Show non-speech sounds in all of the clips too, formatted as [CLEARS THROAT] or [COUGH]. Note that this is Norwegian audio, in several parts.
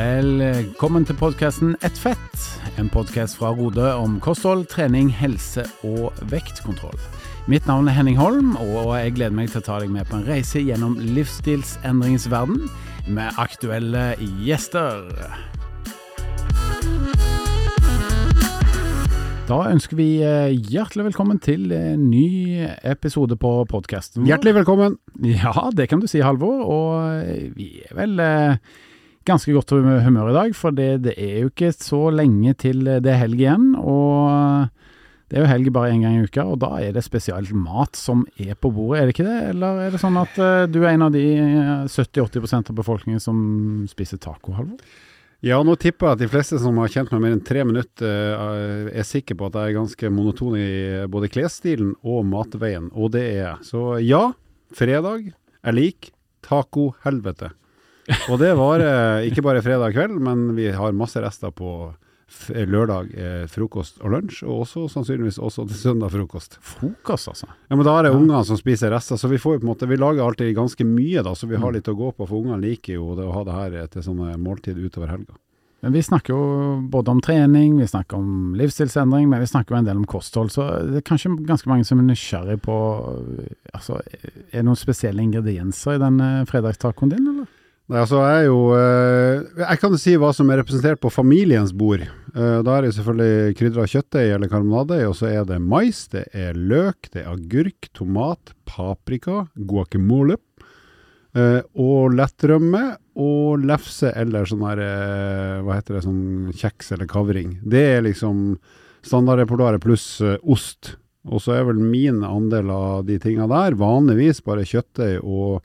Velkommen til podkasten Ett fett, en podkast fra Rode om kosthold, trening, helse og vektkontroll. Mitt navn er Henning Holm, og jeg gleder meg til å ta deg med på en reise gjennom livsstilsendringens verden med aktuelle gjester. Da ønsker vi eh, hjertelig velkommen til en ny episode på podkasten. Hjertelig velkommen. Ja, det kan du si, Halvor. Og vi er vel eh, ganske godt humør i dag, for det, det, er jo ikke så lenge til det er helg igjen. Og det er jo helg bare én gang i uka, og da er det spesielt mat som er på bordet, er det ikke det? Eller er det sånn at uh, du er en av de 70-80% av befolkningen som spiser taco, Halvor? Ja, nå tipper jeg at de fleste som har kjent meg mer enn tre minutter, er sikre på at jeg er ganske monoton i både klesstilen og matveien, og det er jeg. Så ja, fredag. er lik taco-helvete. Og det varer ikke bare fredag kveld, men vi har masse rester på lørdag eh, frokost og lunsj, og også sannsynligvis også til søndag frokost. Frokost, altså? Ja, men da er det ja. ungene som spiser rester, så vi får jo på en måte, vi lager alltid ganske mye, da, så vi har mm. litt å gå på. For ungene liker jo det å ha det her til sånne måltid utover helga. Men Vi snakker jo både om trening, vi snakker om livsstilsendring, men vi snakker jo en del om kosthold. Så det er kanskje ganske mange som er nysgjerrig på altså, Er det noen spesielle ingredienser i den fredagstacoen din, eller? Altså jeg jo eh, Jeg kan si hva som er representert på familiens bord. Eh, da er det selvfølgelig krydra kjøttdeig eller karbonadeig, og så er det mais, det er løk, det er agurk, tomat, paprika, guacamole. Uh, og lettrømme og lefse eller sånn her Hva heter det, sånn kjeks eller kavring. Det er liksom standardrepertoaret pluss ost. Og så er vel min andel av de tinga der vanligvis bare kjøttdeig og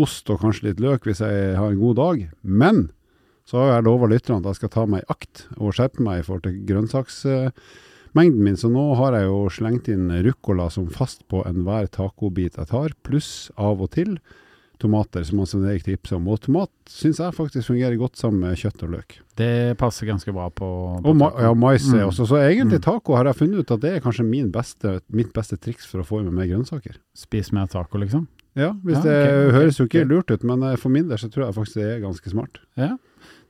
ost og kanskje litt løk hvis jeg har en god dag. Men så har jeg lova lytterne at jeg skal ta meg i akt og skjerpe meg i forhold til grønnsaksmengden min. Så nå har jeg jo slengt inn ruccola som fast på enhver tacobit jeg tar, pluss av og til tomater, som Svein Erik tipser om. Og tomat syns jeg faktisk fungerer godt sammen med kjøtt og løk. Det passer ganske bra på, på og ma Ja, mais mm. også. Så egentlig mm. taco har jeg funnet ut at det er kanskje beste, mitt beste triks for å få i meg mer grønnsaker. Spis mer taco, liksom? Ja, hvis ja, det okay, høres jo ikke okay. lurt ut, men eh, for min del så tror jeg faktisk det er ganske smart. Ja.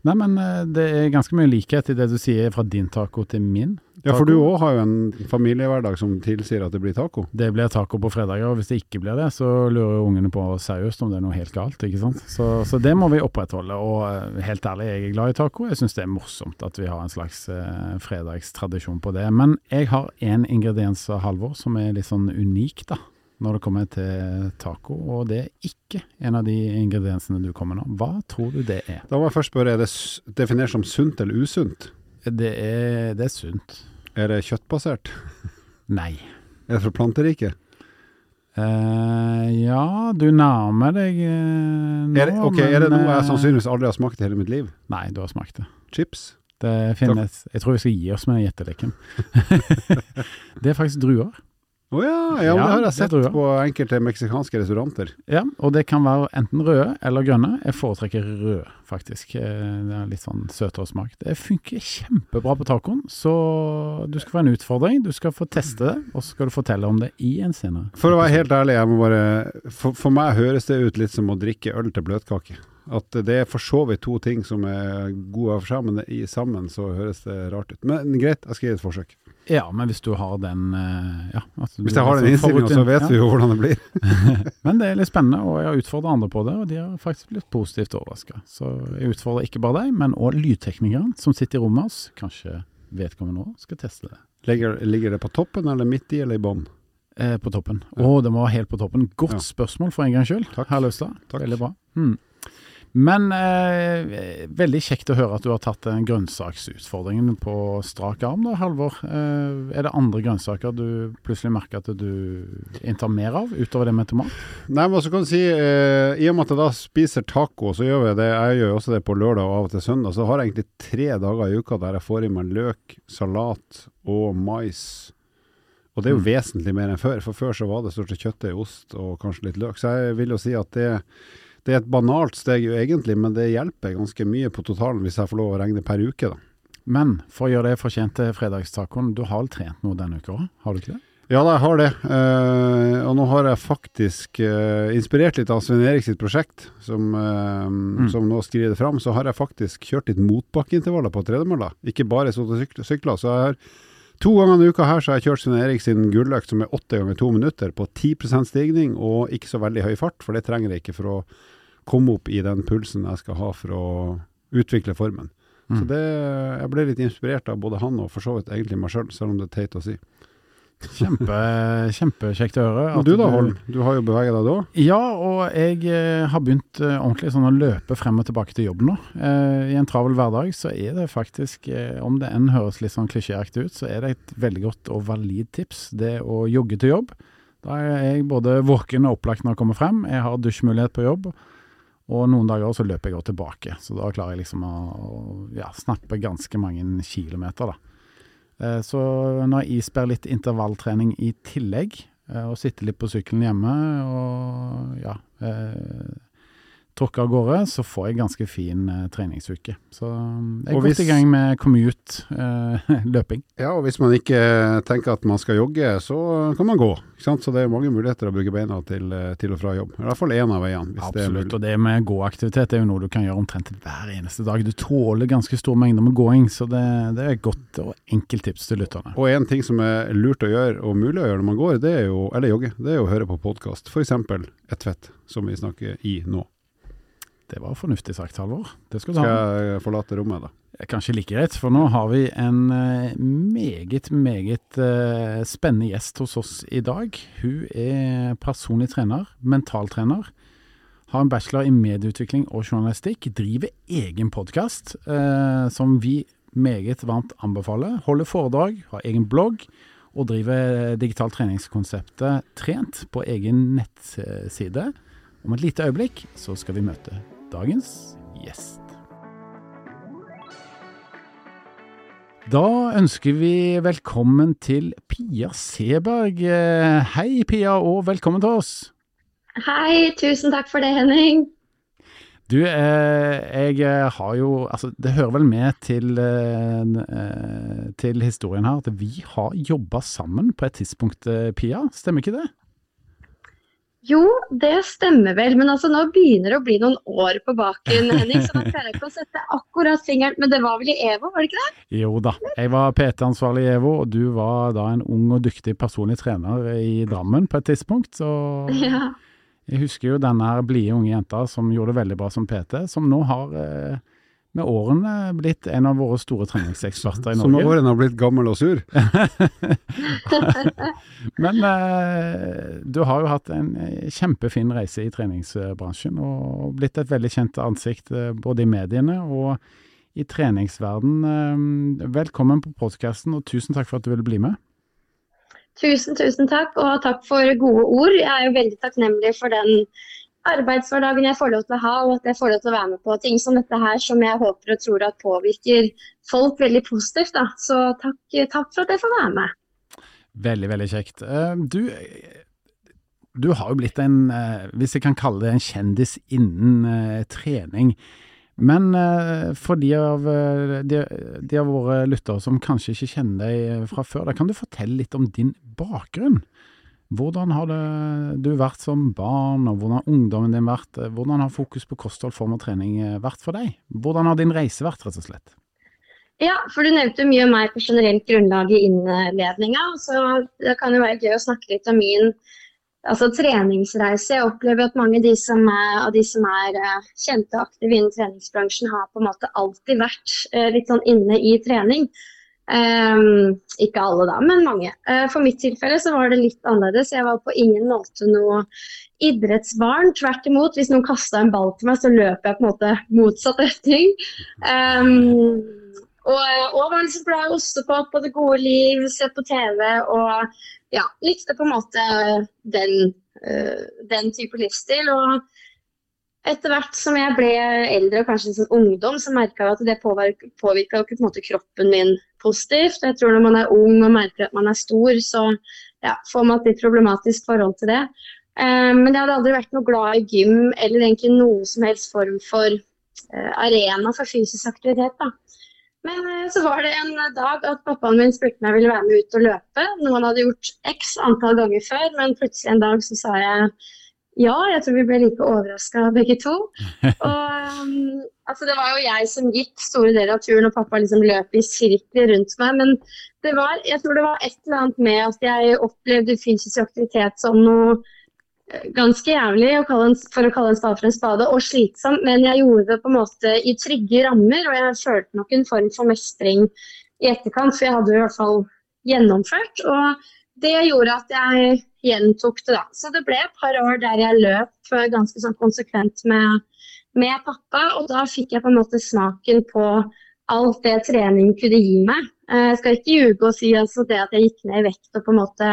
Nei, men eh, det er ganske mye likhet i det du sier fra din taco til min. Taco. Ja, for du òg har jo en familiehverdag som tilsier at det blir taco. Det blir taco på fredager, og hvis det ikke blir det, så lurer ungene på seriøst om det er noe helt galt. ikke sant? Så, så det må vi opprettholde. Og eh, helt ærlig, jeg er glad i taco. Jeg syns det er morsomt at vi har en slags eh, fredagstradisjon på det. Men jeg har én ingrediens, Halvor, som er litt sånn unik, da når det kommer til taco, og det er ikke en av de ingrediensene du kommer nå. Hva tror du det er? Da må jeg først spørre, er det definert som sunt eller usunt? Det er, det er sunt. Er det kjøttbasert? [LAUGHS] Nei. Er det fra planteriket? Uh, ja, du nærmer deg uh, nå. Er det, okay, men, er det noe jeg sannsynligvis aldri har smakt i hele mitt liv? Nei, du har smakt det. Chips? Det finnes Jeg tror vi skal gi oss med gjetteleken. [LAUGHS] [LAUGHS] det er faktisk druer. Å oh ja, ja, det har jeg sett på enkelte meksikanske restauranter. Ja, og det kan være enten røde eller grønne. Jeg foretrekker rød, faktisk. Eh, det er litt sånn søtere smak. Det funker kjempebra på tacoen, så du skal få en utfordring. Du skal få teste det, og så skal du fortelle om det i en senere. For å være helt ærlig, jeg må bare For, for meg høres det ut litt som å drikke øl til bløtkake. At det er for så vidt to ting som er gode av seg, men i sammen så høres det rart ut. Men greit, jeg skal gi et forsøk. Ja, men hvis du har den ja, ja, Hvis jeg har den innstillinga, så vet ja. vi jo hvordan det blir. [LAUGHS] men det er litt spennende, og jeg har utfordra andre på det, og de har faktisk blitt positivt overraska. Så jeg utfordrer ikke bare deg, men òg lydteknikeren som sitter i rommet med oss. Kanskje vedkommende òg skal teste det. Ligger, ligger, det på toppen, eller midt i, eller i bånn? Eh, på toppen. Å, ja. det må være helt på toppen. Godt spørsmål for en gangs skyld, herr Løstad. Veldig bra. Hmm. Men eh, veldig kjekt å høre at du har tatt den grønnsaksutfordringen på strak arm, da, Halvor. Eh, er det andre grønnsaker du plutselig merker at du inntar mer av, utover det med tomat? Nei, men så kan du si, eh, I og med at jeg da spiser taco, så gjør jeg det. Jeg gjør også det på lørdag og av og til søndag. Så har jeg egentlig tre dager i uka der jeg får i meg løk, salat og mais. Og det er jo mm. vesentlig mer enn før, for før så var det stort sett kjøttdeig, ost og kanskje litt løk. Så jeg vil jo si at det det er et banalt steg jo egentlig, men det hjelper ganske mye på totalen hvis jeg får lov å regne per uke, da. Men for å gjøre det fortjente fredagstacoen, du har vel trent noe denne uka òg, har du ikke det? Ja, da, jeg har det. Uh, og nå har jeg faktisk, uh, inspirert litt av Svein Erik sitt prosjekt, som, uh, mm. som nå skriver det fram, så har jeg faktisk kjørt litt motbakkeintervaller på tredemølla. Ikke bare sittet og sykla. Så jeg har to ganger i uka her så har jeg kjørt Svein Erik sin gulløkt som er åtte ganger to minutter på 10% stigning og ikke så veldig høy fart, for det trenger jeg ikke for å komme opp i den pulsen jeg skal ha for å utvikle formen. Mm. Så det, jeg ble litt inspirert av både han og for så vidt egentlig meg sjøl, selv, selv om det er teit å si. Kjempe, [LAUGHS] Kjempekjekt å høre. Og du da, Holm? Du har jo beveget deg da? Ja, og jeg eh, har begynt eh, ordentlig sånn å løpe frem og tilbake til jobb nå. Eh, I en travel hverdag så er det faktisk, om det enn høres litt sånn klisjéaktig ut, så er det et veldig godt og valid tips. Det å jogge til jobb. Da er jeg både våken og opplagt når jeg kommer frem. Jeg har dusjmulighet på jobb. Og noen dager så løper jeg også tilbake, så da klarer jeg liksom å, å ja, snappe ganske mange kilometer, da. Eh, så når jeg isper litt intervalltrening i tillegg, eh, og sitter litt på sykkelen hjemme og ja eh, tråkker av gårde, så får jeg ganske fin eh, treningsuke. Så um, jeg er godt i gang med commute, eh. [LAUGHS] Ja, og hvis man ikke tenker at man skal jogge, så kan man gå. Så det er mange muligheter å bruke beina til, eh, til og fra jobb. I hvert fall én av veiene. Absolutt, og det med gåaktivitet er jo noe du kan gjøre omtrent hver eneste dag. Du tåler ganske stor mengde med gåing, så det, det er et godt og enkelt tips til lytterne. Og en ting som er lurt å gjøre, og mulig å gjøre når man går, det er jo, eller jogge, det er jo å høre på podkast. F.eks. Et fett, som vi snakker i nå. Det var fornuftig sagt, Halvor. Det skal, skal jeg forlate rommet, da? Kanskje like greit, for nå har vi en eh, meget, meget uh, spennende gjest hos oss i dag. Hun er personlig trener, mentaltrener. Har en bachelor i medieutvikling og journalistikk. Driver egen podkast, eh, som vi meget varmt anbefaler. Holder foredrag, har egen blogg og driver digitalt treningskonseptet Trent på egen nettside. Om et lite øyeblikk så skal vi møte dagens gjest. Da ønsker vi velkommen til Pia Seberg. Hei Pia, og velkommen til oss. Hei, tusen takk for det, Henning. Du, eh, jeg har jo Altså, det hører vel med til, eh, til historien her at vi har jobba sammen på et tidspunkt, eh, Pia. Stemmer ikke det? Jo, det stemmer vel, men altså nå begynner det å bli noen år på baken, [LAUGHS] Henning. Så nå klarer jeg ikke å sette akkurat fingeren Men det var vel i EVO, var det ikke det? Jo da. Jeg var PT-ansvarlig i EVO, og du var da en ung og dyktig personlig trener i Drammen på et tidspunkt. Så [LAUGHS] ja. jeg husker jo denne her blide unge jenta som gjorde det veldig bra som PT, som nå har eh, med årene blitt en av våre store treningseksperter i Norge. Som nå årene har blitt gammel og sur? [LAUGHS] Men eh, du har jo hatt en eh, kjempefin reise i treningsbransjen, og blitt et veldig kjent ansikt eh, både i mediene og i treningsverden. Eh, velkommen på podkasten, og tusen takk for at du ville bli med. Tusen, tusen takk, og takk for gode ord. Jeg er jo veldig takknemlig for den arbeidshverdagen jeg får lov til å ha, og at jeg får lov til å være med på ting som dette her, som jeg håper og tror at påvirker folk veldig positivt. Da. Så takk, takk, for at jeg får være med. Veldig, veldig kjekt. Eh, du, du har jo blitt en, eh, hvis jeg kan kalle det en kjendis innen uh, trening. Men for de av, de, de av, våre lyttere som kanskje ikke kjenner deg fra før, da kan du fortelle litt om din bakgrunn? Hvordan har du vært som barn, og hvordan har ungdommen din vært? Hvordan har fokus på kosthold, form og trening eh, vært for deg? Hvordan har din reise vært, rett og slett? Ja, for du nevnte mye om meg på generelt grunnlag i innledninga. Så det kan jo være gøy å snakke litt om min altså, treningsreise. Jeg opplever at mange av de som er, de som er uh, kjente og aktive innen treningsbransjen, har på en måte alltid vært uh, litt sånn inne i trening. Um, ikke alle da, men mange. Uh, for mitt tilfelle så var det litt annerledes. Jeg var på ingen måte noe idrettsbarn. Tvert imot, hvis noen kasta en ball til meg, så løp jeg på en måte motsatt retning. Um, og, og var liksom glad i ostepop det gode liv, sett på TV og ja, likte på en måte den, uh, den type livsstil. Og etter hvert som jeg ble eldre og kanskje en sånn ungdom, så merka jeg at det påvirka kroppen min positivt. Jeg tror når man er ung og merker at man er stor, så ja, får man et litt problematisk forhold til det. Uh, men jeg hadde aldri vært noe glad i gym eller egentlig noe som helst form for uh, arena for fysisk aktivitet. da. Men eh, så var det en dag at pappaen min spurte om jeg ville være med ut og løpe. Noe han hadde gjort x antall ganger før, men plutselig en dag så sa jeg ja. Jeg tror vi ble like overraska begge to. [LAUGHS] Og um, altså Det var jo jeg som gikk store deler av turen, og pappa liksom løp i sirkler rundt meg. Men det var, jeg tror det var et eller annet med at jeg opplevde fysisk aktivitet som noe ganske jævlig for å kalle en spade for en spade, og slitsomt, men jeg gjorde det på en måte i trygge rammer, og jeg følte nok en form for mestring i etterkant, for jeg hadde i hvert fall gjennomført. Og det gjorde at jeg gjentok det, da. Så det ble et par år der jeg løp ganske sånn konsekvent med, med pappa, og da fikk jeg på en måte smaken på alt det trening kunne gi meg. Jeg skal ikke ljuge og si altså det at jeg gikk ned i vekt og på en måte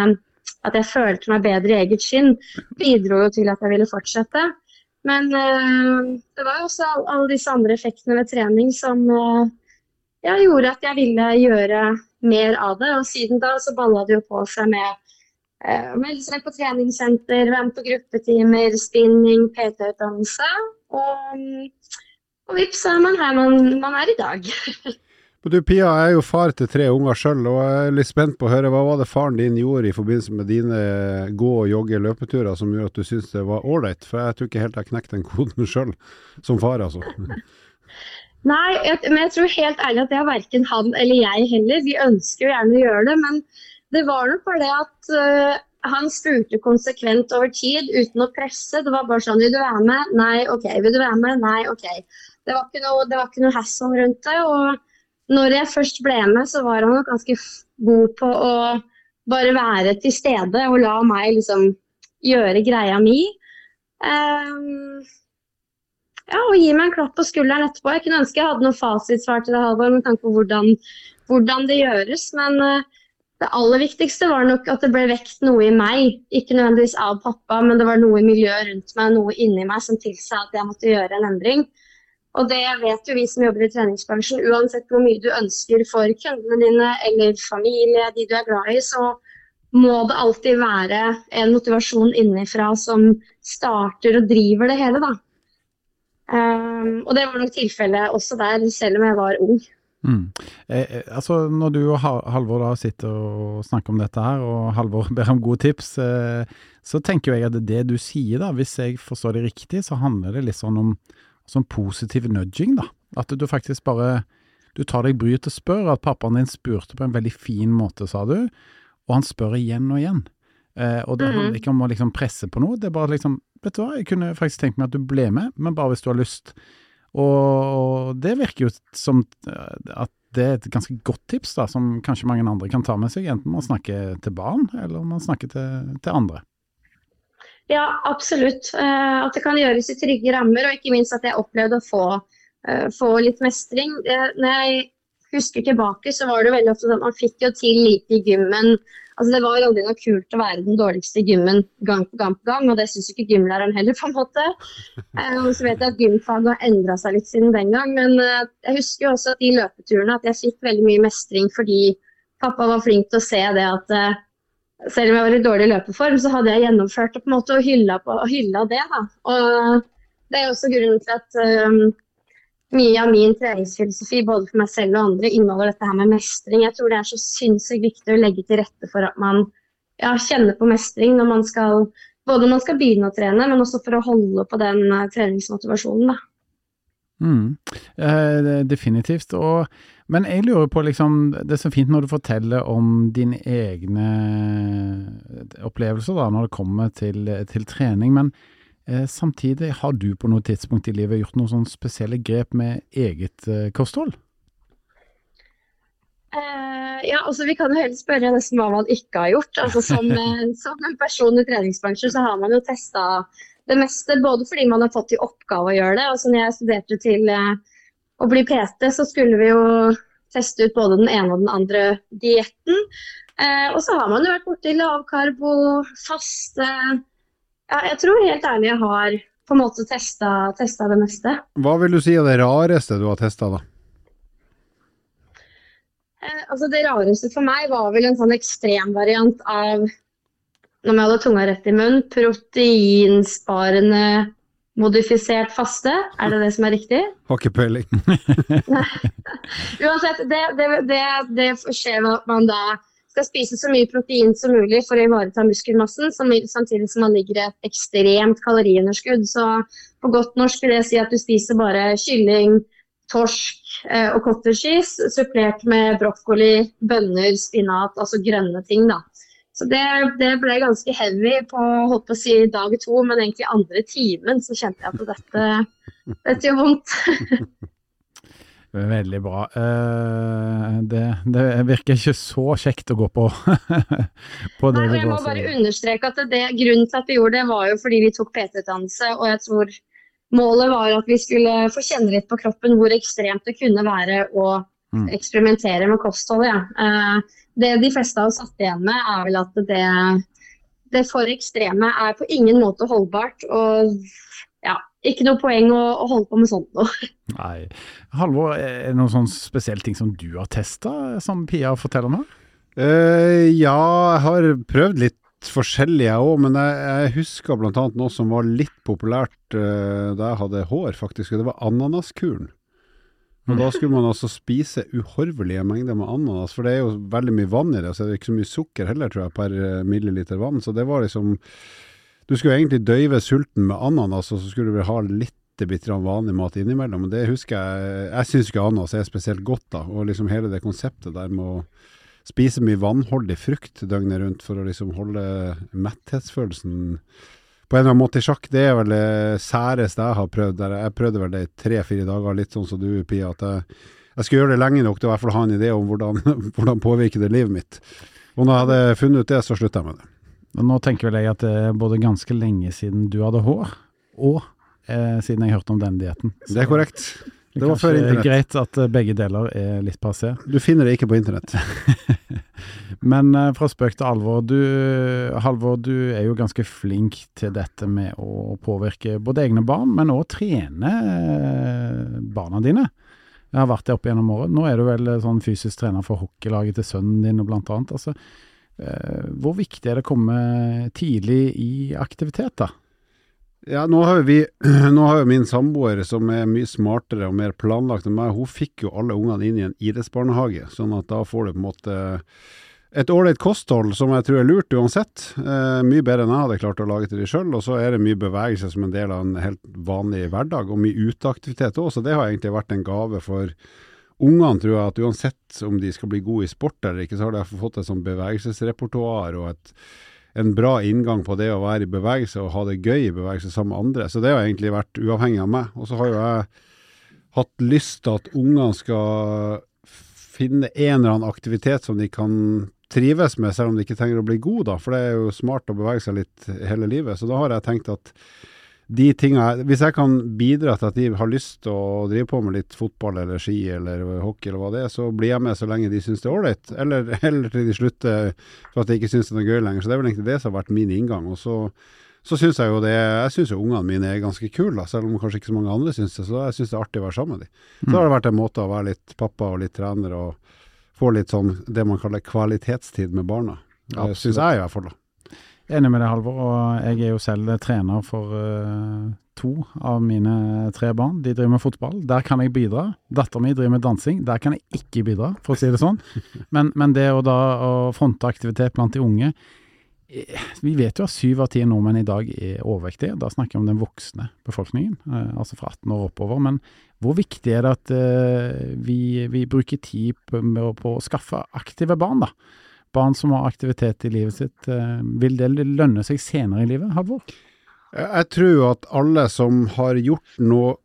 at jeg følte meg bedre i eget skinn, bidro jo til at jeg ville fortsette. Men uh, det var jo også alle disse andre effektene ved trening som ja, gjorde at jeg ville gjøre mer av det. Og siden da så balla det jo på seg med melde seg på treningssenter, være med på gruppetimer, spinning, PT-utdannelse. Og, og vips, er man her man, man er i dag. Du Pia, jeg er jo far til tre unger sjøl, og jeg er litt spent på å høre hva var det faren din gjorde i forbindelse med dine gå-, jogge-, løpeturer som gjorde at du syntes det var ålreit? For jeg tror ikke helt jeg knekte den koden sjøl, som far altså. [LAUGHS] Nei, men jeg tror helt ærlig at det er verken han eller jeg heller. Vi ønsker jo gjerne å gjøre det, men det var nok bare det at uh, han spurte konsekvent over tid uten å presse. Det var bare sånn Vil du være med? Nei, OK. Vil du være med? Nei, OK. Det var ikke noe, det noe hassle rundt det. og når jeg først ble med, så var han nok ganske god på å bare være til stede og la meg liksom gjøre greia mi. Um, ja, og gi meg en klapp på skulderen etterpå. Jeg kunne ønske jeg hadde noe fasitsvar til det, Halvor, med tanke på hvordan, hvordan, det gjøres. Men uh, det aller viktigste var nok at det ble vekt noe i meg. Ikke nødvendigvis av pappa, men det var noe i miljøet rundt meg, noe inni meg som tilsa at jeg måtte gjøre en endring. Og det vet jo vi som jobber i treningsbransjen. Uansett hvor mye du ønsker for kundene dine eller familie, de du er glad i, så må det alltid være en motivasjon innenfra som starter og driver det hele, da. Um, og det var nok tilfellet også der, selv om jeg var ung. Mm. Eh, eh, altså Når du og Halvor da sitter og snakker om dette her, og Halvor [LAUGHS] ber om gode tips, eh, så tenker jeg at det du sier, da, hvis jeg forstår det riktig, så handler det litt sånn om sånn positiv nudging, da. At du faktisk bare Du tar deg bryet til å spørre. At pappaen din spurte på en veldig fin måte, sa du, og han spør igjen og igjen. Eh, og det handler mhm. ikke om å liksom presse på noe, det er bare liksom Vet du hva, jeg kunne faktisk tenkt meg at du ble med, men bare hvis du har lyst. Og det virker jo som eh, at det er et ganske godt tips, da, som kanskje mange andre kan ta med seg, enten man snakker til barn, eller man snakker til, til andre. Ja, absolutt. Eh, at det kan gjøres i trygge rammer, og ikke minst at jeg opplevde å få, eh, få litt mestring. Når jeg husker tilbake, så var det veldig ofte at man fikk jo til lite i gymmen. Altså, det var aldri noe kult å være den dårligste i gymmen gang på gang på gang, og det syns ikke gymlæreren heller, på en måte. [LAUGHS] Eh, og så vet jeg at gymfaget har endra seg litt siden den gang, men jeg husker jo også at de løpeturene at jeg fikk veldig mye mestring fordi pappa var flink til å se det at selv om jeg var i dårlig løpeform, så hadde jeg gjennomført det på en måte og hylla, på, hylla det. Da. Og det er også grunnen til at mye av min treningsfilosofi både for meg selv og andre inneholder dette her med mestring. Jeg tror det er så sinnssykt viktig å legge til rette for at man ja, kjenner på mestring når man skal både når man skal begynne å trene, men også for å holde på den uh, treningsmotivasjonen. Da. Mm, eh, definitivt. Og, men jeg lurer på, liksom, det er så fint når du forteller om dine egne opplevelser da, når det kommer til, til trening. Men eh, samtidig, har du på noe tidspunkt i livet gjort noen sånne spesielle grep med eget eh, kosthold? Uh, ja, altså Vi kan jo heller spørre nesten hva man ikke har gjort. Altså Som, [LAUGHS] som en person i treningsbransjen så har man jo testa det meste, både fordi man har fått i oppgave å gjøre det. Altså når jeg studerte til uh, å bli PT, så skulle vi jo teste ut både den ene og den andre dietten. Uh, og så har man jo vært borti lavkarbo, faste Ja, jeg tror helt ærlig jeg har på en måte testa, testa det meste. Hva vil du si er det rareste du har testa, da? Eh, altså Det rareste for meg var vel en sånn ekstremvariant av når jeg hadde tunga rett i munnen, proteinsparende modifisert faste, er det det som er riktig? [LAUGHS] Har ikke peiling. [LAUGHS] [LAUGHS] Uansett, det, det, det, det skjer at man da skal spise så mye protein som mulig for å ivareta muskelmassen, samtidig som man ligger i et ekstremt kaloriunderskudd. Så på godt norsk vil jeg si at du spiser bare kylling, torsk eh, og cottage cheese, supplert med brokkoli, bønner, spinat, altså grønne ting. da. Så det, det, ble ganske heavy på holdt på å si dag to, men egentlig andre timen så kjente jeg at dette, dette gjør vondt. [LAUGHS] Veldig bra. Uh, det, det, virker ikke så kjekt å gå på. [LAUGHS] på det Nei, jeg må bare understreke at det, grunnen til at vi gjorde det, var jo fordi vi tok PT-utdannelse, og jeg tror målet var at vi skulle få kjenne litt på kroppen hvor ekstremt det kunne være å mm. eksperimentere med kostholdet. Ja. Uh, det de fleste har satt igjen med, er vel at det, det for ekstreme er på ingen måte holdbart. og ikke noe poeng å, å holde på med sånt nå. Nei. Halvor, er det noen sånn spesielle ting som du har testa, som Pia forteller nå? Uh, ja, jeg har prøvd litt forskjellige jeg òg, men jeg, jeg husker bl.a. noe som var litt populært uh, da jeg hadde hår, faktisk. og Det var ananaskuren. Og Da skulle man altså spise uhorvelige mengder med ananas, for det er jo veldig mye vann i det. Så det er ikke så mye sukker heller, tror jeg, per eh, milliliter vann. Så det var liksom Du skulle egentlig døyve sulten med ananas, og så skulle du vel ha litt bitte vanlig mat innimellom. Men det husker jeg Jeg syns ikke ananas er spesielt godt, da. Og liksom hele det konseptet der med å spise mye vannholdig frukt døgnet rundt for å liksom holde metthetsfølelsen på en eller annen måte i sjakk. Det er vel det særeste jeg har prøvd. Jeg prøvde vel det i tre-fire dager, litt sånn som du, Pia. At jeg, jeg skulle gjøre det lenge nok til å i hvert fall ha en idé om hvordan, [LAUGHS] hvordan påvirker det livet mitt. Og når jeg hadde funnet ut det, så slutta jeg med det. Nå tenker vel jeg at det er både ganske lenge siden du hadde hår, og eh, siden jeg hørte om den dietten. Det er korrekt. Det var før internett. Greit at eh, begge deler er litt passé. Du finner det ikke på internett. [LAUGHS] Men uh, fra spøk til alvor. Du, Halvor, du er jo ganske flink til dette med å påvirke både egne barn, men òg trene barna dine. Jeg har vært det opp gjennom året. Nå er du vel sånn fysisk trener for hockeylaget til sønnen din, og blant annet. Altså, hvor viktig er det å komme tidlig i aktivitet, da? Ja, nå har, vi, [CLEARS THROAT] nå har jo min samboer, som er mye smartere og mer planlagt enn meg, hun fikk jo alle ungene inn i en idrettsbarnehage. Sånn at da får du på en måte et ålreit kosthold som jeg tror er lurt uansett. Eh, mye bedre enn jeg hadde klart å lage til de sjøl. Og så er det mye bevegelse som en del av en helt vanlig hverdag, og mye uteaktivitet òg. Så det har egentlig vært en gave for ungene, tror jeg. At uansett om de skal bli gode i sport eller ikke, så har de fått et sånn bevegelsesrepertoar og et, en bra inngang på det å være i bevegelse og ha det gøy i bevegelse sammen med andre. Så det har egentlig vært uavhengig av meg. Og så har jo jeg hatt lyst til at ungene skal finne en eller annen aktivitet som de kan trives med, selv om de ikke trenger å bli gode, da. For det er jo smart å bevege seg litt hele livet. Så da har jeg tenkt at de tinga Hvis jeg kan bidra til at de har lyst til å drive på med litt fotball eller ski eller hockey eller hva det er, så blir jeg med så lenge de syns det er ålreit. Eller, [LAUGHS] eller, til de slutter for at de ikke syns det er noe gøy lenger. Så det er vel egentlig det som har vært min inngang. Og så så syns jeg jo det Jeg syns jo ungene mine er ganske kule, da, selv om kanskje ikke så mange andre syns det. Så jeg syns det er artig å være sammen med dem. Så mm. har det vært en måte å være litt pappa og litt trener og få litt sånn det man kaller kvalitetstid med barna. Det syns jeg i hvert fall, da. Enig med deg, Halvor. Og jeg er jo selv trener for uh, to av mine tre barn. De driver med fotball. Der kan jeg bidra. Dattera mi driver med dansing. Der kan jeg ikke bidra, for å si det sånn. [LAUGHS] Men, men det å da å fronte aktivitet blant de unge eh, Vi vet jo at syv av ti nordmenn i dag er overvektige. Da snakker jeg om den voksne befolkningen, uh, altså fra 18 år oppover. Men hvor viktig er det at uh, vi, vi, bruker tid på, på, å skaffe aktive barn, da? Barn som har aktivitet i livet sitt. Uh, vil det lønne seg senere i livet, Halvor? Jeg tror at alle som har gjort noe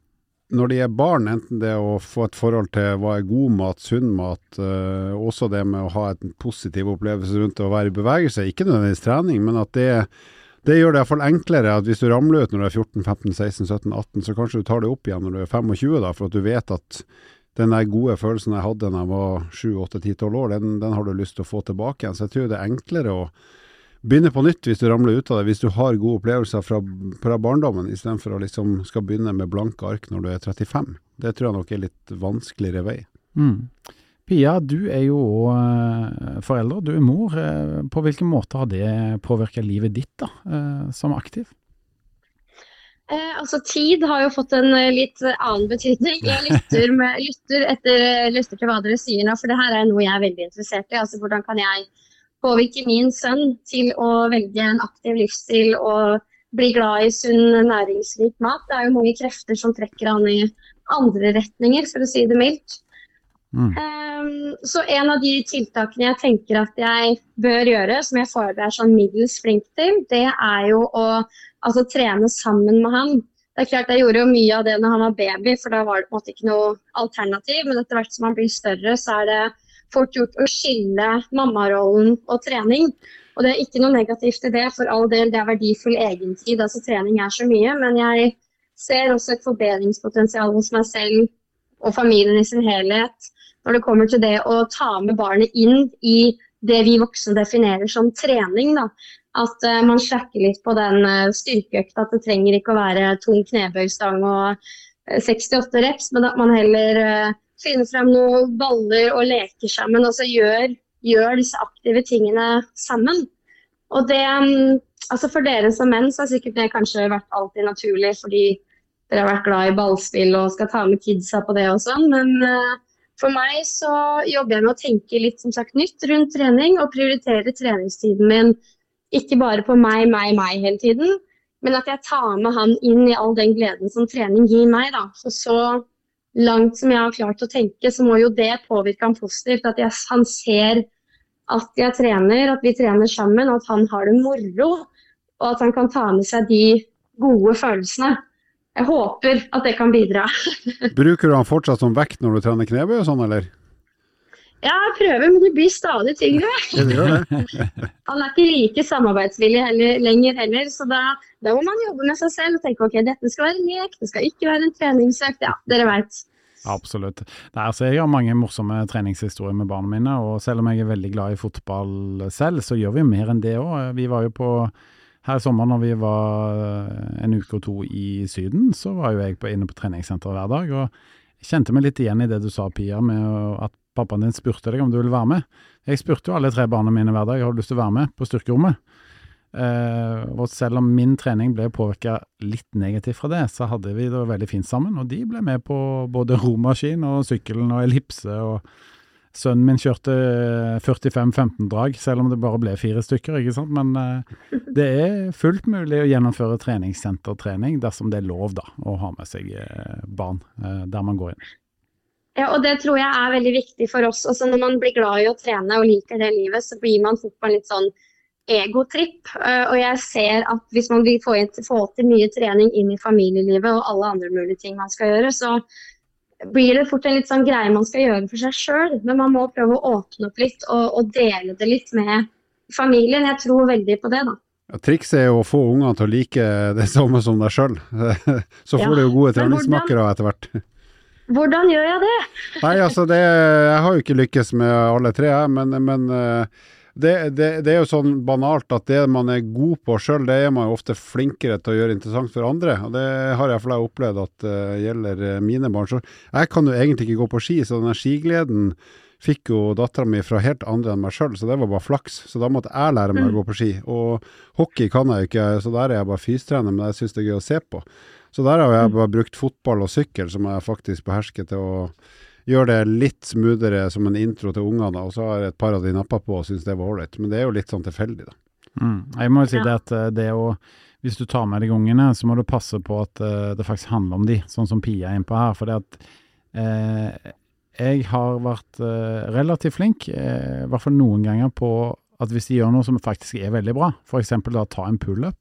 når de er barn, enten det å få et forhold til hva er god mat, sunn mat, uh, også det med å ha en positiv opplevelse rundt det å være i bevegelse, ikke nødvendigvis trening, men at det det gjør det iallfall enklere at hvis du ramler ut når du er 14, 15, 16, 17, 18, så kanskje du tar det opp igjen når du er 25, da, for at du vet at den der gode følelsen jeg hadde da jeg var 7, 8, 10, 12 år, den, den, har du lyst til å få tilbake igjen. Så jeg tror det er enklere å begynne på nytt hvis du ramler ut av det, hvis du har gode opplevelser fra, fra barndommen, istedenfor å liksom skal begynne med blanke ark når du er 35. Det tror jeg nok er litt vanskeligere vei. Mm. Pia, du er jo òg forelder, du er mor. Uh, på hvilken måte har det påvirka livet ditt da, uh, som aktiv? Eh, altså Tid har jo fått en eh, litt annen betydning. [LAUGHS] Jeg lytter, med, lytter, etter, lytter, til hva dere sier nå, for det her er noe jeg er veldig interessert i. Altså Hvordan kan jeg påvirke min sønn til å velge en aktiv livsstil og bli glad i sunn, næringsrik mat? Det er jo mange krefter som trekker han i andre retninger, for å si det mildt. Mm. Um, så en av de tiltakene jeg tenker at jeg bør gjøre, som jeg foreløpig er sånn middels flink til, det er jo å altså trene sammen med han. Det er klart Jeg gjorde jo mye av det når han var baby, for da var det på en måte ikke noe alternativ. Men etter hvert som han blir større, så er det fort gjort å skille mammarollen og trening. Og det er ikke noe negativt i det, for all del, det er verdifull egentid. Altså trening er så mye. Men jeg ser også et forbedringspotensial hos meg selv og familien i sin helhet når det kommer til det å ta med barnet inn i det vi voksne definerer som trening. Da. At uh, man sjekker litt på den uh, styrkeøkta. At det trenger ikke å være tung knebøystang og uh, eh, 68 reps, men at man heller finner frem noen baller og leker sammen. Altså gjør, gjør disse aktive tingene sammen. Og det um, Altså For dere som menn så har sikkert det kanskje vært alltid naturlig fordi dere har vært glad i ballspill og skal ta med kidsa på det og sånn, men for meg så jobber jeg med å tenke litt som sagt nytt rundt trening og prioritere treningstiden min ikke bare på meg, meg, meg hele tiden, men at jeg tar med han inn i all den gleden som trening gir meg. Da. Så, så langt som jeg har klart å tenke, så må jo det påvirke han positivt. At jeg, han ser at jeg trener, at vi trener sammen, at han har det moro. Og at han kan ta med seg de gode følelsene. Jeg håper at det kan bidra. [LAUGHS] Bruker du han fortsatt som vekt når du trener knebøy og sånn, eller? Ja, jeg prøver, men det blir stadig tyngre. [LAUGHS] [LAUGHS] Han er ikke like samarbeidsvillig heller, lenger heller, så da, da, må man jobbe med seg selv og tenke ok, dette skal være en lek, det skal ikke være en treningsøkt. Ja, dere veit. Absolutt. Nei, altså, jeg har mange morsomme treningshistorier med barna mine, og selv om jeg er veldig glad i fotball selv, så gjør vi mer enn det òg. Vi var jo på her i sommer når vi var en uke og to i Syden, så var jo jeg på, inne på treningssenteret hver dag. og kjente meg litt igjen i det du sa, Pia, med at pappaen din spurte deg om du ville være med. Jeg spurte jo alle tre barna mine hver dag har du lyst til å være med på styrkerommet. Eh, og selv om min trening ble påvirka litt negativt fra det, så hadde vi det veldig fint sammen. Og de ble med på både romaskin og sykkelen og ellipse. og Sønnen min kjørte 45-15 drag, selv om det bare ble fire stykker. ikke sant? Men uh, det er fullt mulig å gjennomføre treningssentertrening dersom det er lov da, å ha med seg uh, barn der man går inn. Ja, og Det tror jeg er veldig viktig for oss. Altså, når man blir glad i å trene og liker det livet, så blir man fort på en litt sånn egotripp. Uh, og jeg ser at hvis man vil få, inn, få, til mye trening inn i familielivet og alle andre mulige ting man skal gjøre, så blir det fort en litt sånn greie man skal gjøre for seg sjøl. Men man må prøve å åpne opp litt og, og, dele det litt med familien. Jeg tror veldig på det, da. Ja, Trikset er jo å få ungene til å like det samme som deg sjøl. [LAUGHS] så får ja, du jo gode treningsmakkere etter hvert. Hvordan gjør jeg det? Nei, altså det, Jeg har jo ikke lykkes med alle tre, men, men eh, det, det, det, er jo sånn banalt at det man er god på sjøl, det er man jo ofte flinkere til å gjøre interessant for andre. og Det har jeg for deg opplevd at uh, gjelder eh, mine barn. Så jeg kan jo egentlig ikke gå på ski, så den skigleden fikk jo dattera mi fra helt andre enn meg sjøl, så det var bare flaks. Så da måtte jeg lære meg å gå på ski. Og hockey kan jeg jo ikke, så der er jeg bare fystrener, men jeg syns det er gøy å se på. Så der har jeg mm. bare brukt fotball og sykkel, som jeg faktisk behersker til å gjøre det litt smoothere som en intro til ungene. Og så har et par av de nappa på og syns det var ålreit. Men det er jo litt sånn tilfeldig, da. Mm. Jeg må jo si det at eh, det å hvis du tar med deg ungene, så må du passe på at uh, det faktisk handler om de, sånn som Pia er innpå her. For det at eh, jeg har vært eh, relativt flink, i hvert fall noen ganger, på at hvis de gjør noe som faktisk er veldig bra, f.eks. da ta en pullup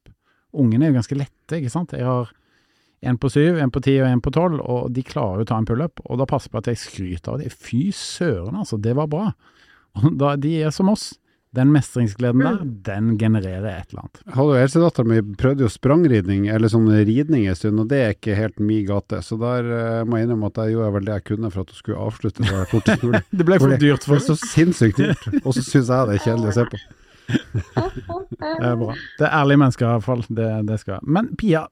Ungene er jo ganske lette, ikke sant. Jeg har en på syv, en på ti og en på tolv, og de klarer jo å ta en pullup. Og da passer det på at jeg skryter av det. Fy søren, altså, det var bra. Og da, de er som oss. Den mestringsgleden der, mm. den genererer et eller annet. Hallo, Eldstedattera mi prøvde jo sprangridning, eller sånn ridning en stund, og det er ikke helt min gate. Så der uh, må jeg innrømme at jeg gjorde vel det jeg kunne for at hun skulle avslutte det fortest mulig. [LAUGHS] det ble for dyrt for henne. Så sinnssykt dyrt, og så syns jeg det er kjedelig å se på. [LAUGHS] det er bra. Det er ærlige mennesker, i hvert fall. Det, det skal. Men Pia,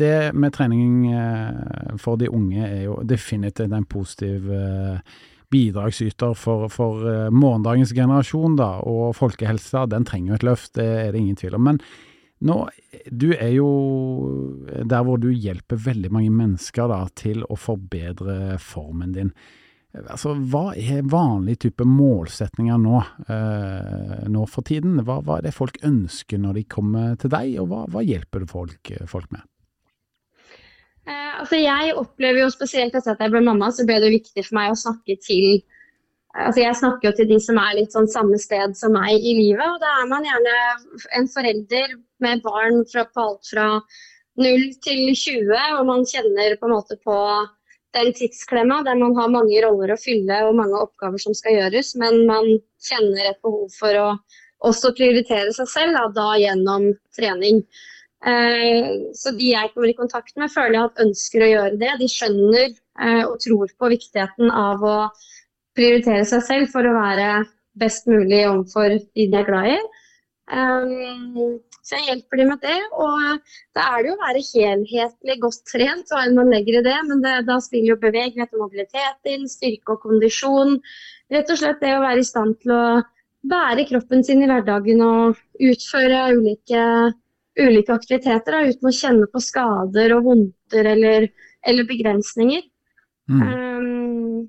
det med trening eh, for de unge er jo definitivt en positiv eh, bidragsyter for, for eh, morgendagens generasjon, da. Og folkehelsa, den trenger jo et løft, det er det ingen tvil om. Men Nå, du er jo der hvor du hjelper veldig mange mennesker da, til å forbedre formen din. Altså, Hva er vanlig type målsetninger nå, eh, nå for tiden? Hva, hva, er det folk ønsker når de kommer til deg, og hva, hva hjelper du folk, folk med? Eh, altså jeg opplever jo spesielt etter at jeg ble mamma, så ble det viktig for meg å snakke til Altså jeg snakker jo til de som er litt sånn samme sted som meg i livet. Og da er man gjerne en forelder med barn fra, på alt fra 0 til 20, og man kjenner på en måte på den tidsklemma der man har mange roller å fylle og mange oppgaver som skal gjøres, men man kjenner et behov for å også prioritere seg selv, da, da gjennom trening. Eh, så de jeg kommer i kontakt med, føler jeg at ønsker å gjøre det. De skjønner eh, og tror på viktigheten av å prioritere seg selv for å være best mulig overfor de de er glad i. Um, så jeg hjelper dem med det. Og da er det jo å være helhetlig godt trent, hva enn man legger i det. Men det, da spiller jo bevegelighet og mobilitet inn, styrke og kondisjon. Rett og slett det å være i stand til å bære kroppen sin i hverdagen og utføre ulike, ulike aktiviteter da, uten å kjenne på skader og vondter eller, eller begrensninger. Mm. Um,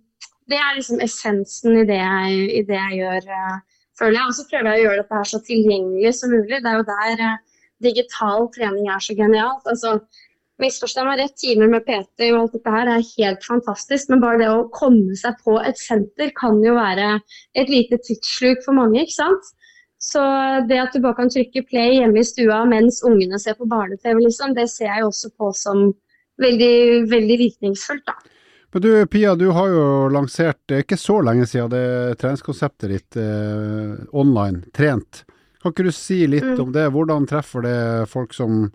det er liksom essensen i det jeg, i det jeg gjør, uh, føler jeg. Og så prøver jeg å gjøre dette her så tilgjengelig som mulig. Det er jo der uh, digital trening er så genialt. Altså, Misforstå meg rett, timer med PT og alt dette her er helt fantastisk, men bare det å komme seg på et senter kan jo være et lite tidssluk for mange, ikke sant. Så det at du bare kan trykke play hjemme i stua mens ungene ser på barne-TV, liksom, det ser jeg også på som veldig, veldig virkningsfullt, da. Men du Pia, du har jo lansert, det er ikke så lenge siden, det treningskonseptet ditt eh, online, Trent. Kan ikke du si litt mm. om det? Hvordan treffer det folk som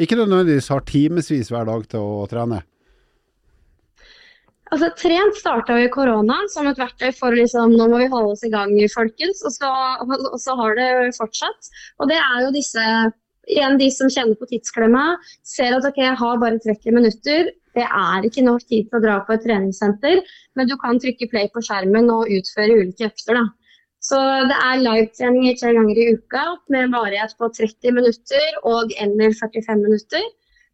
ikke nødvendigvis har timevis hver dag til å trene? Altså, Trent starta i korona som et verktøy for liksom, nå må vi holde oss i gang, folkens. Og så, og så har det fortsatt. Og det er jo disse igjen de som kjenner på tidsklemma, ser at ok, jeg har bare 30 minutter. Det er ikke nok tid til å dra på et treningssenter, men du kan trykke play på skjermen og utføre ulike økter. da. Så det er livetreninger tre ganger i uka med varighet på 30 minutter og eller 45 minutter.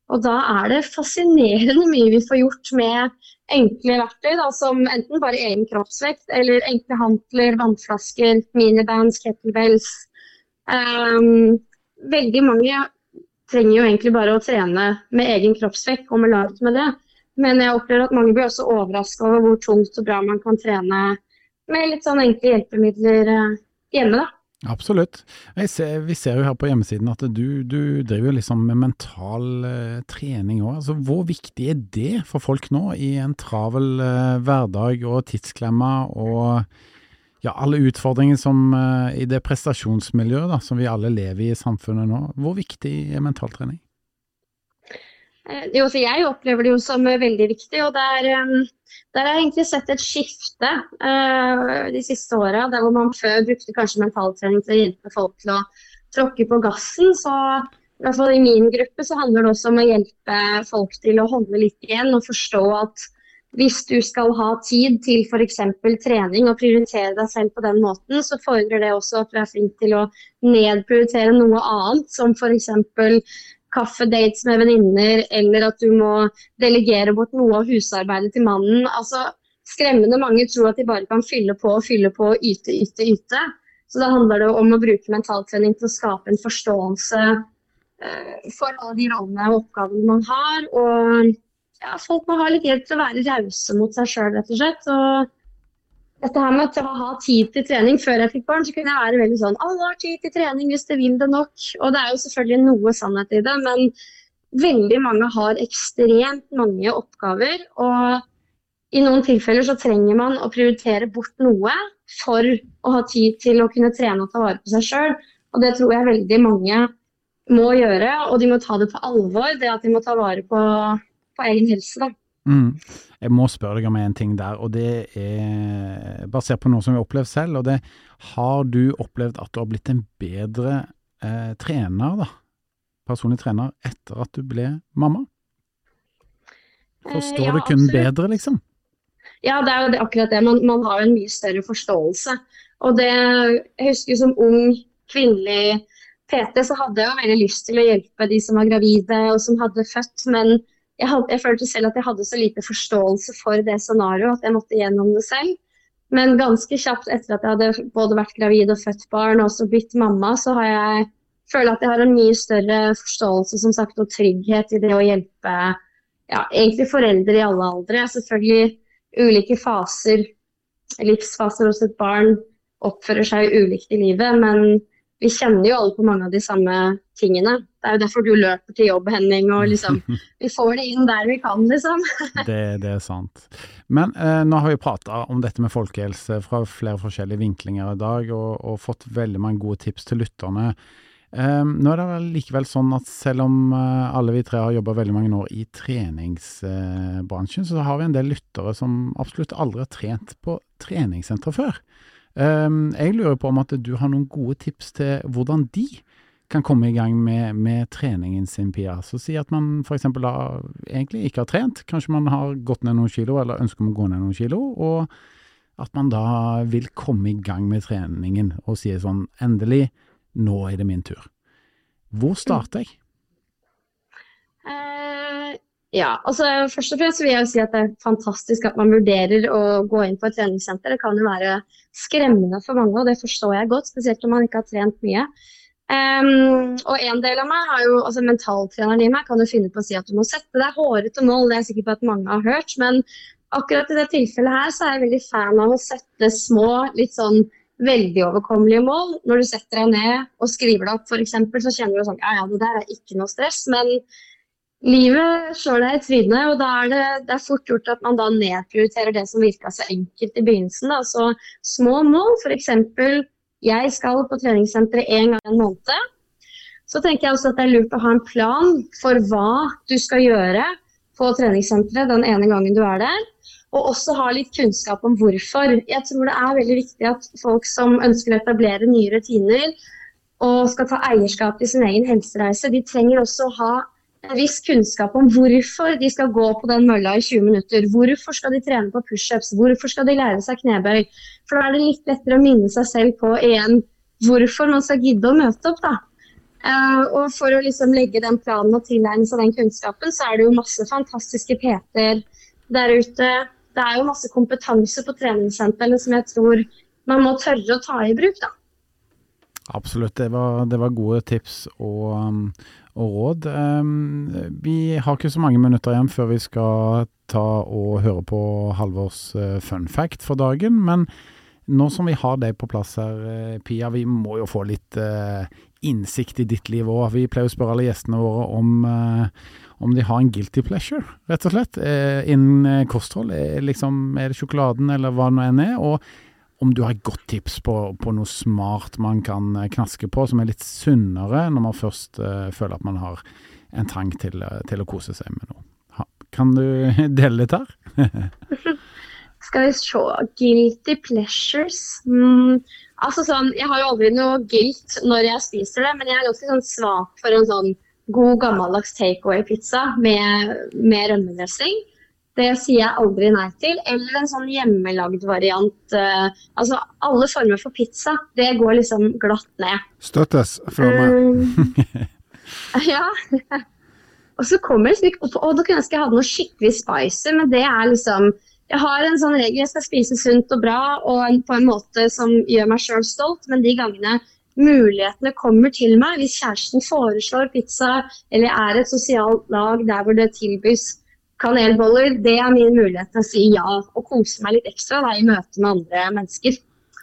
Og da er det fascinerende mye vi får gjort med enkle verktøy, da, som enten bare egen kroppsvekt, eller enkle hantler, vannflasker, minibands, kettlebells. Um, veldig mange trenger jo egentlig bare å trene med egen kroppsvekt, komme langt med det. Men jeg opplever at mange blir også overraska over hvor tungt og bra man kan trene med litt sånn enkle hjelpemidler eh, hjemme, da. Absolutt. Ser, vi ser jo her på hjemmesiden at du, du driver liksom med mental eh, trening òg. Altså, hvor viktig er det for folk nå i en travel eh, hverdag og tidsklemma og ja, alle utfordringer som uh, i det prestasjonsmiljøet da, som vi alle lever i i samfunnet nå. Hvor viktig er mentaltrening? Eh, jo, jeg opplever det jo som veldig viktig. og Der, der har jeg egentlig sett et skifte uh, de siste åra. Der hvor man før brukte kanskje mentaltrening til å hjelpe folk til å tråkke på gassen. så i hvert fall i min gruppe så handler det også om å hjelpe folk til å holde litt igjen og forstå at hvis du skal ha tid til f.eks. trening og prioritere deg selv på den måten, så fordrer det også at du er flink til å nedprioritere noe annet, som f.eks. kaffedates med venninner, eller at du må delegere bort noe av husarbeidet til mannen. Altså, Skremmende mange tror at de bare kan fylle på og fylle på og yte, yte, yte. Så da handler det om å bruke mentaltrening til å skape en forståelse uh, for alle de rollene og oppgavene man har. og ja, folk må ha litt hjelp til å være rause mot seg sjøl, rett og slett. Og dette her med å ha tid til trening før jeg fikk barn, så kunne jeg være veldig sånn Alle har tid til trening hvis de vil det nok. Og det er jo selvfølgelig noe sannhet i det, men veldig mange har ekstremt mange oppgaver. Og i noen tilfeller så trenger man å prioritere bort noe for å ha tid til å kunne trene og ta vare på seg sjøl. Og det tror jeg veldig mange må gjøre, og de må ta det på alvor. Det at de må ta vare på på egen helse. da. Mm. Jeg må spørre deg om en ting der, og det er basert på noe som vi har opplevd selv. og det Har du opplevd at du har blitt en bedre eh, trener, da? Personlig trener, etter at du ble mamma? Forstår eh, ja, du kun absolutt. bedre, liksom? Ja, det er jo akkurat det. Man, man har en mye større forståelse. Og det Jeg husker som ung kvinnelig PT så hadde jeg jo veldig lyst til å hjelpe de som var gravide og som hadde født, men jeg, hadde, jeg følte selv at jeg hadde så lite forståelse for det scenarioet at jeg måtte gjennom det selv. Men ganske kjapt etter at jeg hadde både vært gravid og født barn og også blitt mamma, så har jeg føler at jeg har en mye større forståelse som sagt, og trygghet i det å hjelpe ja, egentlig foreldre i alle aldre. Selvfølgelig ulike faser, livsfaser hos et barn oppfører seg ulikt i livet, men vi kjenner jo alle på mange av de samme tingene. Det er jo derfor du løper til jobb, Henning, og liksom [LAUGHS] Vi får det inn der vi kan, liksom. [LAUGHS] det, det, er sant. Men eh, nå har vi prata om dette med folkehelse fra flere forskjellige vinklinger i dag, og, og fått veldig mange gode tips til lytterne. Eh, nå er det vel likevel sånn at selv om eh, alle vi tre har jobba veldig mange år i treningsbransjen, så har vi en del lyttere som absolutt aldri har trent på treningssenter før. Um, jeg lurer på om at du har noen gode tips til hvordan de kan komme i gang med, med treningen sin, Pia. Så si at man f.eks. egentlig ikke har trent, kanskje man har gått ned noen kilo eller ønsker å gå ned noen kilo, og at man da vil komme i gang med treningen og si sånn endelig nå er det min tur. Hvor starter jeg? Ja, altså Først og fremst vil jeg si at det er fantastisk at man vurderer å gå inn på et treningssenter. Det kan jo være skremmende for mange, og det forstår jeg godt, spesielt om man ikke har trent mye. Um, og en del av meg har jo, altså Mentaltreneren i meg kan jo finne på å si at du må sette deg hårete mål, det er jeg sikker på at mange har hørt. Men akkurat i det tilfellet her så er jeg veldig fan av å sette små, litt sånn veldig overkommelige mål. Når du setter deg ned og skriver det opp f.eks., så kjenner du sånn ja ja, det der er ikke noe stress. Men livet slår er trynet, og da er det, det er fort gjort at man da nedprioriterer det som virka så enkelt i begynnelsen. Da. Så små mål, f.eks. jeg skal på treningssenteret én gang en måned. Så tenker jeg også at det er lurt å ha en plan for hva du skal gjøre på treningssenteret den ene gangen du er der og også ha litt kunnskap om hvorfor. Jeg tror det er veldig viktig at folk som ønsker å etablere nye rutiner og skal ta eierskap til sin egen helsereise, de trenger også å ha en viss kunnskap om hvorfor de skal gå på den mølla i 20 minutter. Hvorfor skal de trene på pushups? Hvorfor skal de lære seg knebøy? For da er det litt lettere å minne seg selv på igjen hvorfor man skal gidde å møte opp. da. Uh, og For å liksom legge den planen og tilegne seg den kunnskapen, så er det jo masse fantastiske PT-er der ute det er jo masse kompetanse på treningssentrene som jeg tror man må tørre å ta i bruk. da. Absolutt, det var, det var gode tips og, um, og råd. Vi har ikke så mange minutter igjen før vi skal ta og høre på Halvors uh, fun fact for dagen. Men nå som vi har deg på plass her, uh, Pia, vi må jo få litt uh, innsikt i ditt liv òg. Vi pleier å spørre alle gjestene våre om, om de har en guilty pleasure, rett og slett, eh, innen eh, kosthold. Liksom, er det sjokoladen eller hva det nå enn er? Og om du har et godt tips på, på, noe smart man kan eh, knaske på, som er litt sunnere når man først uh, føler at man har en trang til, til, å kose seg med noe. Ha, kan du [LAUGHS] dele litt her? [LAUGHS] Skal vi se Guilty pleasures. Mm, altså sånn, Jeg har jo aldri noe guilt når jeg spiser det, men jeg er ganske sånn svak for en sånn god gammeldags takeaway-pizza med, med rømmedressing. Det sier jeg aldri nei til. Eller en sånn hjemmelagd variant. Uh, altså alle former for pizza. Det går liksom glatt ned. Støttes fra meg. Um, [LAUGHS] ja. og så kommer det opp, og da kunne jeg ønske jeg hadde noe skikkelig spicy, men det er liksom Jeg har en sånn regel, jeg skal spise sunt og bra og på en måte som gjør meg sjøl stolt, men de gangene mulighetene kommer til meg hvis kjæresten foreslår pizza eller er et sosialt lag der hvor det tilbys kanelboller. Det er min mulighet til å si ja og kose meg litt ekstra da, i møte med andre mennesker.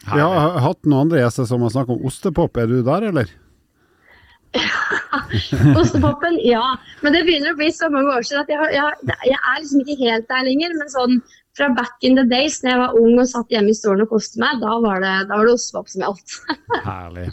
Vi har hatt noen andre gjester som har snakket om ostepop. Er du der, eller? [LAUGHS] Ostepopen, ja. Men det begynner å bli så mange år siden at jeg, jeg, jeg er liksom ikke helt der lenger. Men sånn fra back in the days, da jeg var ung og satt hjemme i stolen og koste meg, da var det, da var det ostepop som gjaldt. Herlig.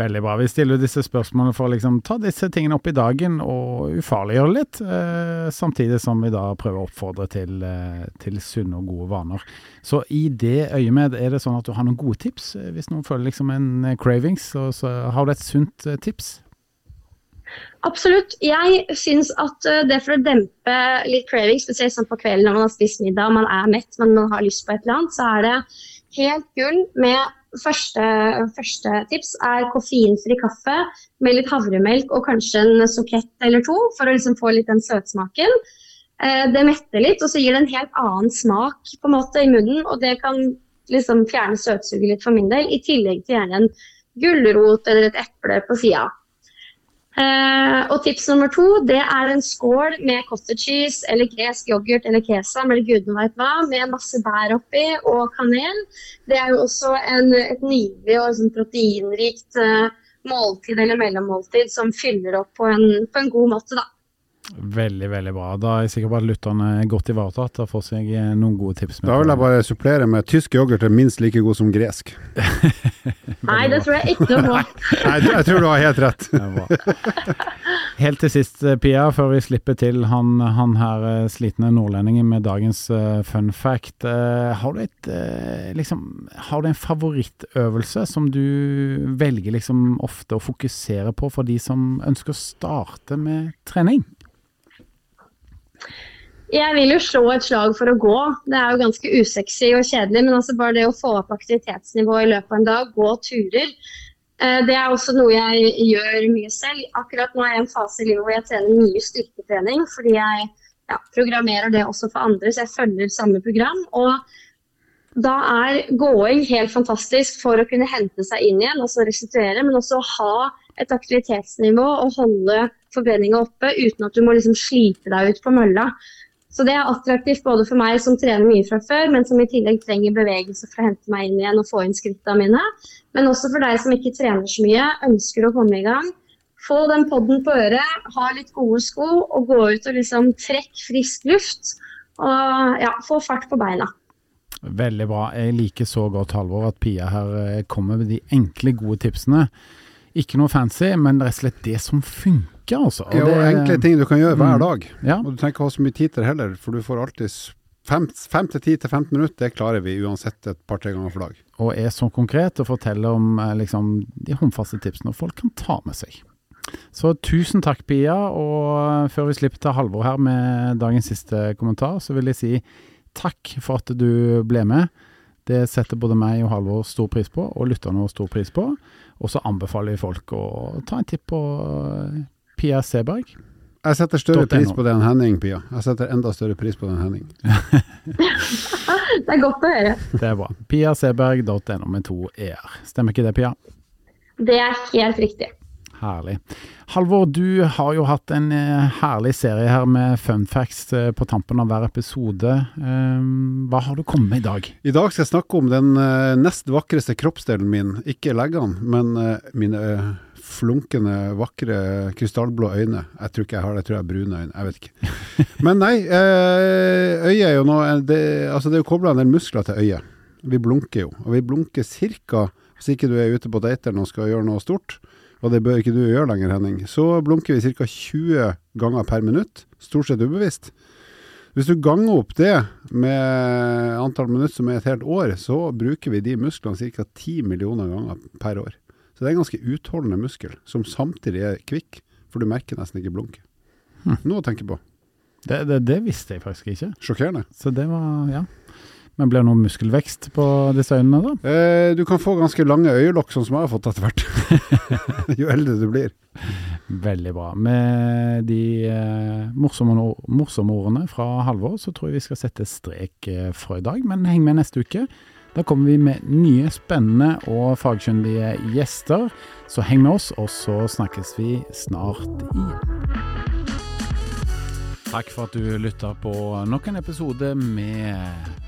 Veldig bra. Vi stiller disse spørsmålene for å liksom ta disse tingene opp i dagen og ufarliggjøre litt, eh, samtidig som vi da prøver å oppfordre til, eh, til sunne og gode vaner. Så i det øyemed, er det sånn at du har noen gode tips? Hvis noen føler liksom en cravings, så, så har du et sunt eh, tips? Absolutt. Jeg syns at eh, det for å dempe litt craving, spesielt sånn på kvelden når man har spist middag og man er mett, men man har lyst på et eller annet, så er det helt gull med første, første tips er koffeinfri kaffe med litt havremelk og kanskje en sokett eller to, for å liksom få litt den søtsmaken. Eh, det metter litt, og så gir det en helt annen smak på en måte i munnen. Og det kan liksom fjerne søtsuget litt for min del, i tillegg til gjerne en gulrot eller et eple på sida. Eh, og tips nummer to det er en skål med cottage cheese eller gresk yoghurt eller kesam eller gudene veit hva, med masse bær oppi og kanel. Det er jo også en, et nydelig og sånn proteinrikt eh, måltid eller mellommåltid som fyller opp på en, på en god måte, da. Veldig, veldig bra. Da er jeg sikker på at lytterne er godt ivaretatt og får seg eh, noen gode tips. Da vil jeg bare supplere med tysk yoghurt er minst like god som gresk. [LAUGHS] Nei, det tror jeg ikke noe på. [LAUGHS] Nei, jeg tror du har helt rett. [LAUGHS] helt til sist, eh, Pia, før vi slipper til han, han her eh, slitne nordlendingen med dagens uh, fun fact. Uh, har, du et, uh, liksom, har du en favorittøvelse som du velger liksom ofte å fokusere på for de som ønsker å starte med trening? Jeg vil jo slå et slag for å gå. Det er jo ganske usexy og kjedelig, men altså bare det å få opp aktivitetsnivået i løpet av en dag, gå turer, eh, det er også noe jeg gjør mye selv. Akkurat nå er jeg i en fase i livet hvor jeg trener mye styrketrening, fordi jeg ja, programmerer det også for andre, så jeg følger samme program. Og da er gåing helt fantastisk for å kunne hente seg inn igjen, altså restituere, men også ha et aktivitetsnivå og holde forbrenninga oppe uten at du må liksom slite deg ut på mølla. Så det er attraktivt både for meg som trener mye fra før, men som i tillegg trenger bevegelse for å hente meg inn igjen og få inn skrittene mine. Men også for deg som ikke trener så mye, ønsker å komme i gang. Få den podden på øret, ha litt gode sko og gå ut og liksom trekk frisk luft. Og ja, få fart på beina. Veldig bra. Jeg liker så godt, Halvor, at Pia her eh, kommer med de enkle, gode tipsene. Ikke noe fancy, men rett og slett det som funker altså. Og ja, og det, enkle ting du kan gjøre hver mm. dag. Ja. Og du trenger ikke ha så mye tid til det heller, for du får alltid 5 til 10 til 15 minutter, det klarer vi uansett et par-tre ganger for dag. Og er så konkret og forteller om eh, liksom, de håndfaste tipsene folk kan ta med seg. Så tusen takk, Pia. Og eh, før vi slipper til Halvor her med dagens siste kommentar, så vil jeg si takk for at du ble med. Det setter både meg og Halvor stor pris på, og lytterne stor pris på. Og så anbefaler vi folk å ta en titt på eh, Pia Seberg. Jeg setter større pris på det enn Henning, Pia. Jeg setter enda større pris på det enn Henning. [LAUGHS] det er godt å høre. [LAUGHS] Det er bra. Piaseberg.no med to e-er. Stemmer ikke det, Pia? Det er helt riktig. Herlig. Halvor, du har jo hatt en eh, herlig serie her med fun facts eh, på tampen av hver episode. Ehm, hva har du kommet med i dag? I dag skal jeg snakke om den eh, nest vakreste kroppsdelen min. Ikke leggene, men mine flunkende, vakre, krystallblå øyne. Jeg tror ikke jeg har det, jeg tror jeg har brune øyne. Jeg vet ikke. [LAUGHS] Men nei, øyet er jo noe det, Altså, det er jo kobla en del muskler til øyet. Vi blunker jo. Og vi blunker ca. Hvis ikke du er ute på dateren og skal gjøre noe stort, og det bør ikke du gjøre lenger, Henning, så blunker vi ca. 20 ganger per minutt. Stort sett ubevisst. Hvis du ganger opp det med antall minutter som er et helt år, så bruker vi de musklene ca. 10 millioner ganger per år. Så det er en ganske utholdende muskel, som samtidig er kvikk, for du merker nesten ikke blunket. Hm. Noe å tenke på. Det, det, det, visste jeg faktisk ikke. Sjokkerende. Så det var, ja. Men blir det noe muskelvekst på disse øynene, da? Eh, du kan få ganske lange øyelokk, sånn som jeg har fått etter hvert. [LAUGHS] jo eldre du blir. Veldig bra. Med de eh, morsomme, morsomme, ordene fra Halvor, så tror jeg vi skal sette strek eh, for i dag. Men heng med neste uke. Da kommer vi med nye, spennende og fagkyndige gjester. Så heng med oss, og så snakkes vi snart igjen. Takk for at du lytta på nok en episode med